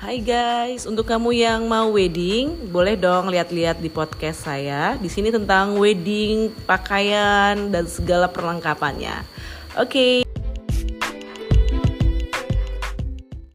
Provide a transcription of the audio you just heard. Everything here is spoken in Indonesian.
Hai guys, untuk kamu yang mau wedding, boleh dong lihat-lihat di podcast saya. Di sini tentang wedding, pakaian dan segala perlengkapannya. Oke. Okay.